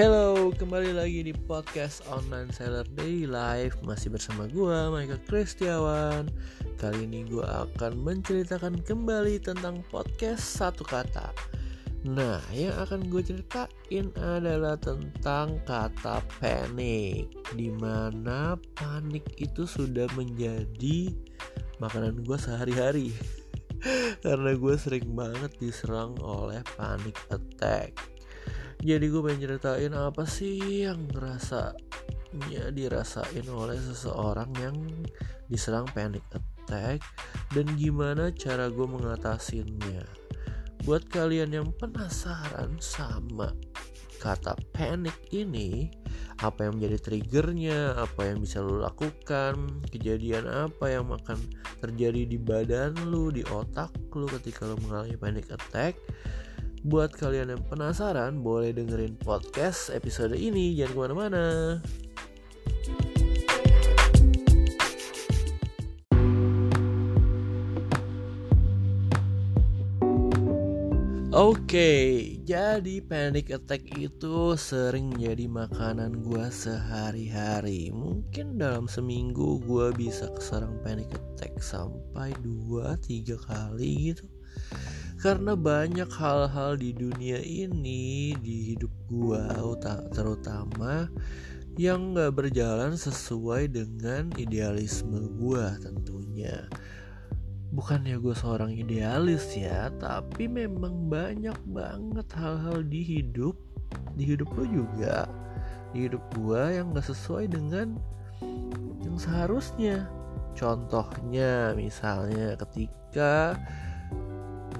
Hello, kembali lagi di podcast Online Seller Daily Life. Masih bersama gue, Michael Kristiawan. Kali ini gue akan menceritakan kembali tentang podcast satu kata. Nah, yang akan gue ceritain adalah tentang kata panik Di mana panik itu sudah menjadi makanan gue sehari-hari. Karena gue sering banget diserang oleh panic attack jadi gue pengen ceritain apa sih yang ngerasa ya dirasain oleh seseorang yang diserang panic attack dan gimana cara gue mengatasinya. Buat kalian yang penasaran sama kata panic ini apa yang menjadi triggernya apa yang bisa lo lakukan kejadian apa yang akan terjadi di badan lu di otak lu ketika lo mengalami panic attack Buat kalian yang penasaran, boleh dengerin podcast episode ini. Jangan ke mana-mana. Oke, okay, jadi panic attack itu sering jadi makanan gue sehari-hari. Mungkin dalam seminggu gue bisa keserang panic attack sampai 2-3 kali gitu karena banyak hal-hal di dunia ini di hidup gua terutama yang gak berjalan sesuai dengan idealisme gua tentunya. Bukannya gue seorang idealis ya tapi memang banyak banget hal-hal di hidup di hidup lo juga. Di hidup gua yang gak sesuai dengan yang seharusnya. Contohnya misalnya ketika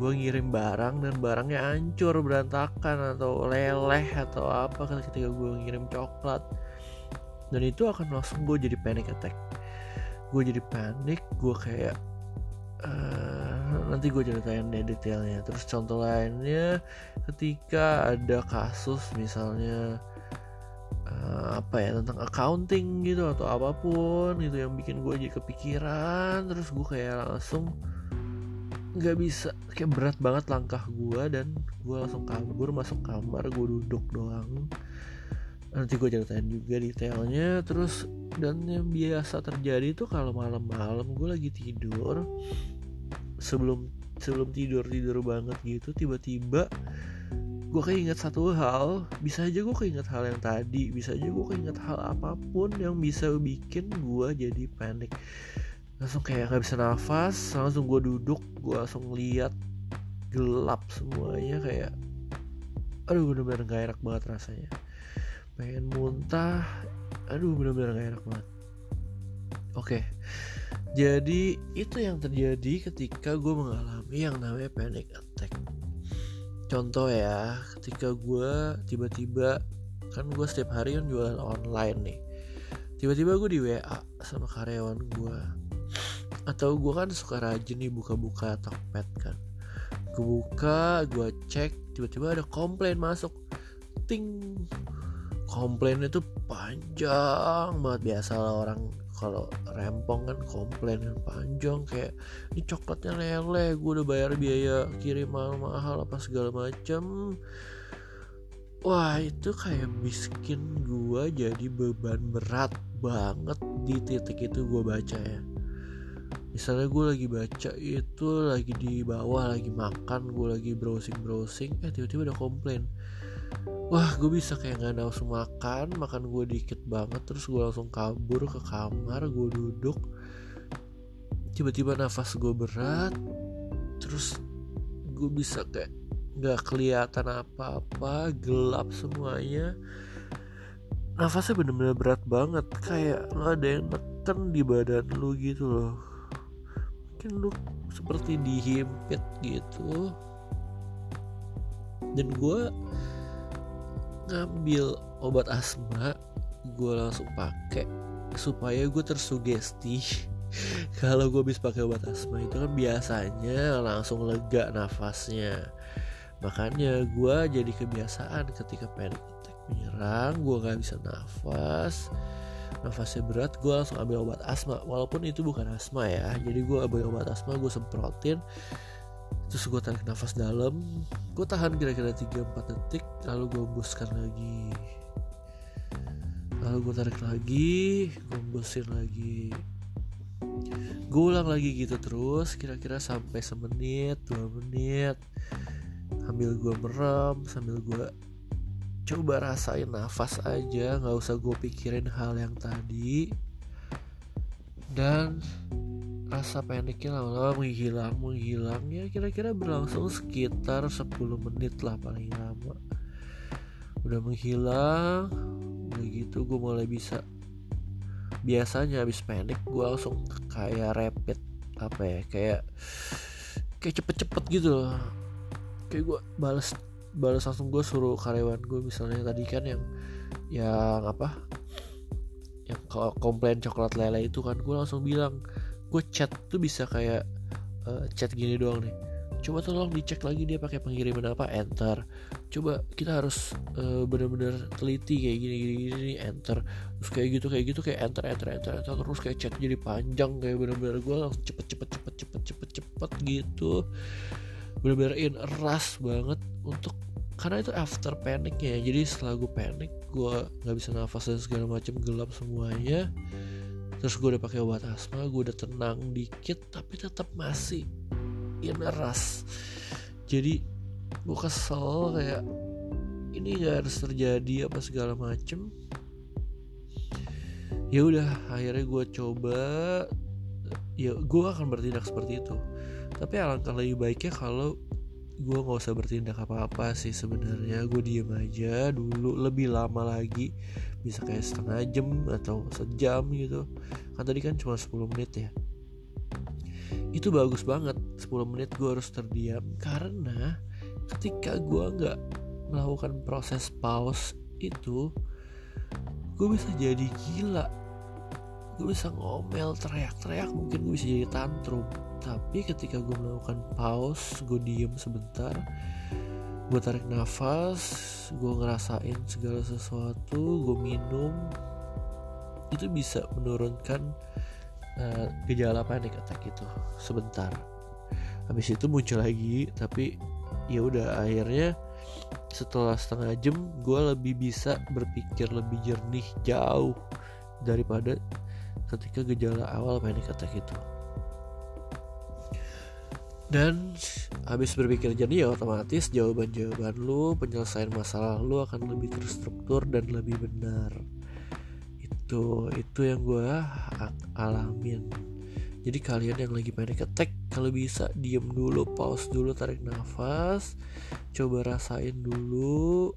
gue ngirim barang dan barangnya hancur berantakan atau leleh atau apa ketika gue ngirim coklat. Dan itu akan langsung gue jadi panic attack. Gue jadi panik gue kayak uh, nanti gue ceritain deh detailnya. Terus contoh lainnya ketika ada kasus misalnya uh, apa ya tentang accounting gitu atau apa pun gitu yang bikin gue jadi kepikiran terus gue kayak langsung nggak bisa. Kayak berat banget langkah gue dan gue langsung kabur masuk kamar gue duduk doang. Nanti gue ceritain juga detailnya. Terus dan yang biasa terjadi tuh kalau malam-malam gue lagi tidur sebelum sebelum tidur tidur banget gitu tiba-tiba gue keinget satu hal. Bisa aja gue keinget hal yang tadi bisa aja gue keinget hal apa pun yang bisa bikin gue jadi panik langsung kayak nggak bisa nafas langsung gue duduk gue langsung lihat gelap semuanya kayak aduh bener-bener gak enak banget rasanya. Pengen muntah aduh bener-bener gak enak banget. Oke jadi itu yang terjadi ketika gue mengalami yang namanya panic attack. Contoh ya ketika gue tiba-tiba kan gue setiap hari kan jualan online nih. Tiba-tiba gue di WA sama karyawan gue atau gue kan suka rajin nih buka-buka Tokped kan. Gue buka gue cek tiba-tiba ada komplain masuk. Ting. Komplain itu panjang banget. Biasa lah orang kalau rempong kan komplain yang panjang. Kayak ini coklatnya lele gue udah bayar biaya kirim mahal-mahal apa segala macem. Wah itu kayak miskin gue jadi beban berat banget di titik itu gue baca ya misalnya gue lagi baca itu lagi di bawah lagi makan gue lagi browsing browsing eh tiba-tiba ada komplain. Wah gue bisa kayak nggak nafsu makan makan gue dikit banget terus gue langsung kabur ke kamar gue duduk. Tiba-tiba nafas gue berat terus gue bisa kayak nggak kelihatan apa-apa gelap semuanya. Nafasnya bener-bener berat banget kayak lo ada yang neken di badan lu gitu loh mungkin lu seperti dihimpit gitu. Dan gue ngambil obat asma gue langsung pakai supaya gue tersugesti. Kalau gue bisa pakai obat asma itu kan biasanya langsung lega nafasnya. Makanya gue jadi kebiasaan ketika panic attack menyerang gue nggak bisa nafas nafasnya berat gue langsung ambil obat asma. Walaupun itu bukan asma ya jadi gue ambil obat asma gue semprotin terus gue tarik nafas dalam. Gue tahan kira-kira 3-4 detik lalu gue hembuskan lagi. Lalu gue tarik lagi gue embusin lagi. Gue ulang lagi gitu terus kira-kira sampai semenit dua menit. Sambil gue merem sambil gue coba rasain nafas aja nggak usah gue pikirin hal yang tadi. Dan rasa paniknya lama-lama menghilang menghilang. Ya kira-kira berlangsung sekitar 10 menit lah paling lama. Udah menghilang udah gitu gue mulai bisa biasanya habis panik gue langsung kayak rapid apa ya kayak kayak cepet-cepet gitu loh. Kayak gue balas balas langsung gue suruh karyawan gue misalnya tadi kan yang yang apa yang komplain coklat lele itu kan gue langsung bilang gue chat tuh bisa kayak uh, chat gini doang nih. Coba tolong dicek lagi dia pakai pengiriman apa enter. Coba kita harus uh, bener-bener teliti kayak gini gini gini enter. Terus kayak gitu kayak gitu kayak enter enter enter, enter. Terus kayak chat jadi panjang kayak bener-bener gue langsung cepet cepet cepet cepet cepet cepet gitu bener-bener in rush banget untuk karena itu after panic ya. Jadi setelah gue panic gue nggak bisa nafas dan segala macam gelap semuanya. Terus gue udah pakai obat asma gue udah tenang dikit tapi tetap masih in rush. Jadi gue kesel kayak ini gak harus terjadi apa segala macem. Ya udah akhirnya gue coba. Ya gue akan bertindak seperti itu tapi alangkah lebih baiknya kalau gue nggak usah bertindak apa-apa sih sebenarnya. Gue diem aja dulu lebih lama lagi. Bisa kayak setengah jam atau sejam gitu. Kan tadi kan cuma 10 menit ya. Itu bagus banget 10 menit gue harus terdiam. Karena ketika gue nggak melakukan proses pause itu gue bisa jadi gila gue bisa ngomel teriak-teriak mungkin gue bisa jadi tantrum. Tapi ketika gue melakukan pause gue diem sebentar gue tarik nafas gue ngerasain segala sesuatu gue minum itu bisa menurunkan uh, gejala panik attack itu sebentar. Habis itu muncul lagi tapi ya udah akhirnya setelah setengah jam gue lebih bisa berpikir lebih jernih jauh daripada ketika gejala awal panic attack itu. Dan habis berpikir jadi ya otomatis jawaban-jawaban lu penyelesaian masalah lu akan lebih terstruktur dan lebih benar. Itu itu yang gue alamin. Jadi kalian yang lagi panic attack kalau bisa diem dulu pause dulu tarik nafas coba rasain dulu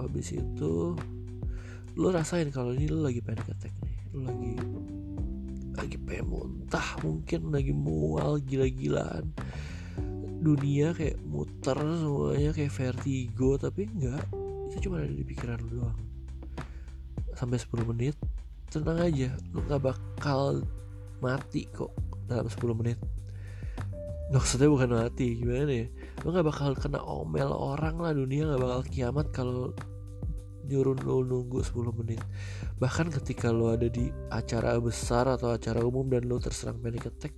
habis itu lu rasain kalau ini lu lagi panic attack nih lu lagi lagi pengen muntah mungkin lagi mual gila-gilaan. Dunia kayak muter semuanya kayak vertigo tapi enggak. Itu cuma ada di pikiran lu doang. Sampai 10 menit tenang aja. Lu nggak bakal mati kok dalam 10 menit. Maksudnya bukan mati gimana ya? Lu nggak bakal kena omel orang lah dunia nggak bakal kiamat kalau nyuruh lu nunggu 10 menit. Bahkan ketika lu ada di acara besar atau acara umum dan lu terserang panic attack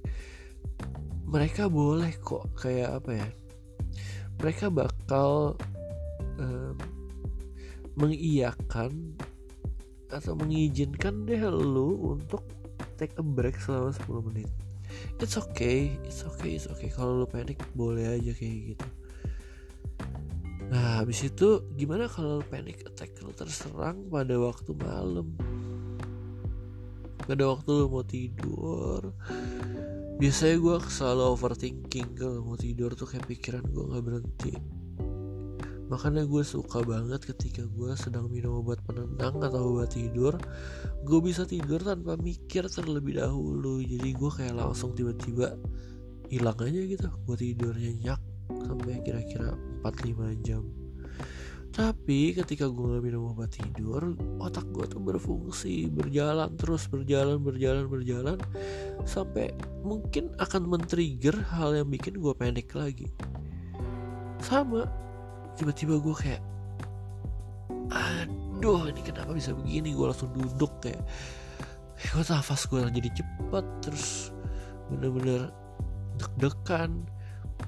mereka boleh kok kayak apa ya? Mereka bakal um, mengiyakan atau mengizinkan deh lu untuk take a break selama 10 menit. It's okay it's okay it's okay. Kalau lu panik boleh aja kayak gitu nah habis itu gimana kalau panic attack lu terserang pada waktu malam? Pada waktu lu mau tidur. Biasanya gue selalu overthinking kalau mau tidur tuh kayak pikiran gue nggak berhenti. Makanya gue suka banget ketika gue sedang minum obat penenang atau obat tidur gue bisa tidur tanpa mikir terlebih dahulu. Jadi gue kayak langsung tiba-tiba hilang aja gitu gue tidur nyenyak sampai kira-kira 4-5 jam. Tapi ketika gue minum obat tidur otak gue tuh berfungsi berjalan terus berjalan berjalan berjalan sampai mungkin akan men-trigger hal yang bikin gue panik lagi. Sama tiba-tiba gue kayak aduh ini kenapa bisa begini? Gue langsung duduk kayak gue nafas gue jadi cepat? Terus bener-bener deg-degan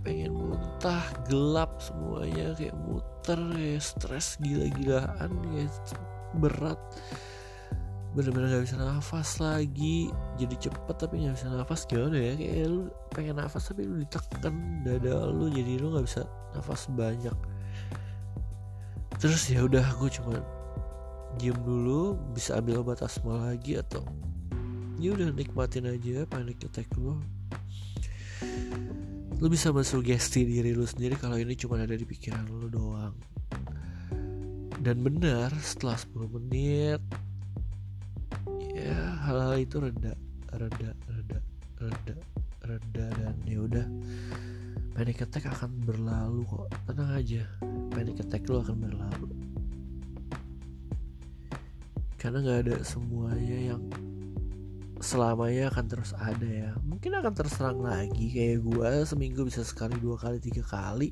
pengen muntah gelap semuanya kayak muter kayak stres gila-gilaan kayak berat. Bener-bener gak bisa nafas lagi. Jadi cepet tapi gak bisa nafas. Gimana ya kayak lu pengen nafas tapi lu ditekan dada lu jadi lu gak bisa nafas banyak. Terus ya udah gue cuma diem dulu bisa ambil obat asma lagi atau ya udah nikmatin aja panic attack lu lu bisa mensugesti diri lu sendiri kalau ini cuma ada di pikiran lu doang. Dan benar setelah 10 menit ya hal-hal itu reda reda reda reda reda dan ya udah. Panic attack akan berlalu kok. Tenang aja panic attack lu akan berlalu. Karena nggak ada semuanya yang selamanya akan terus ada ya. Mungkin akan terserang lagi kayak gue seminggu bisa sekali dua kali tiga kali.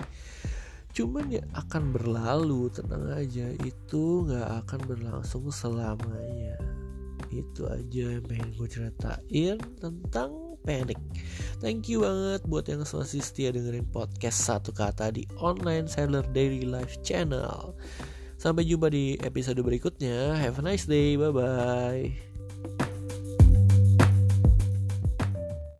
Cuman ya akan berlalu tenang aja. Itu nggak akan berlangsung selamanya. Itu aja yang pengen gue ceritain tentang panic. Thank you banget buat yang masih setia dengerin podcast satu kata di online seller daily life channel. Sampai jumpa di episode berikutnya. Have a nice day. Bye bye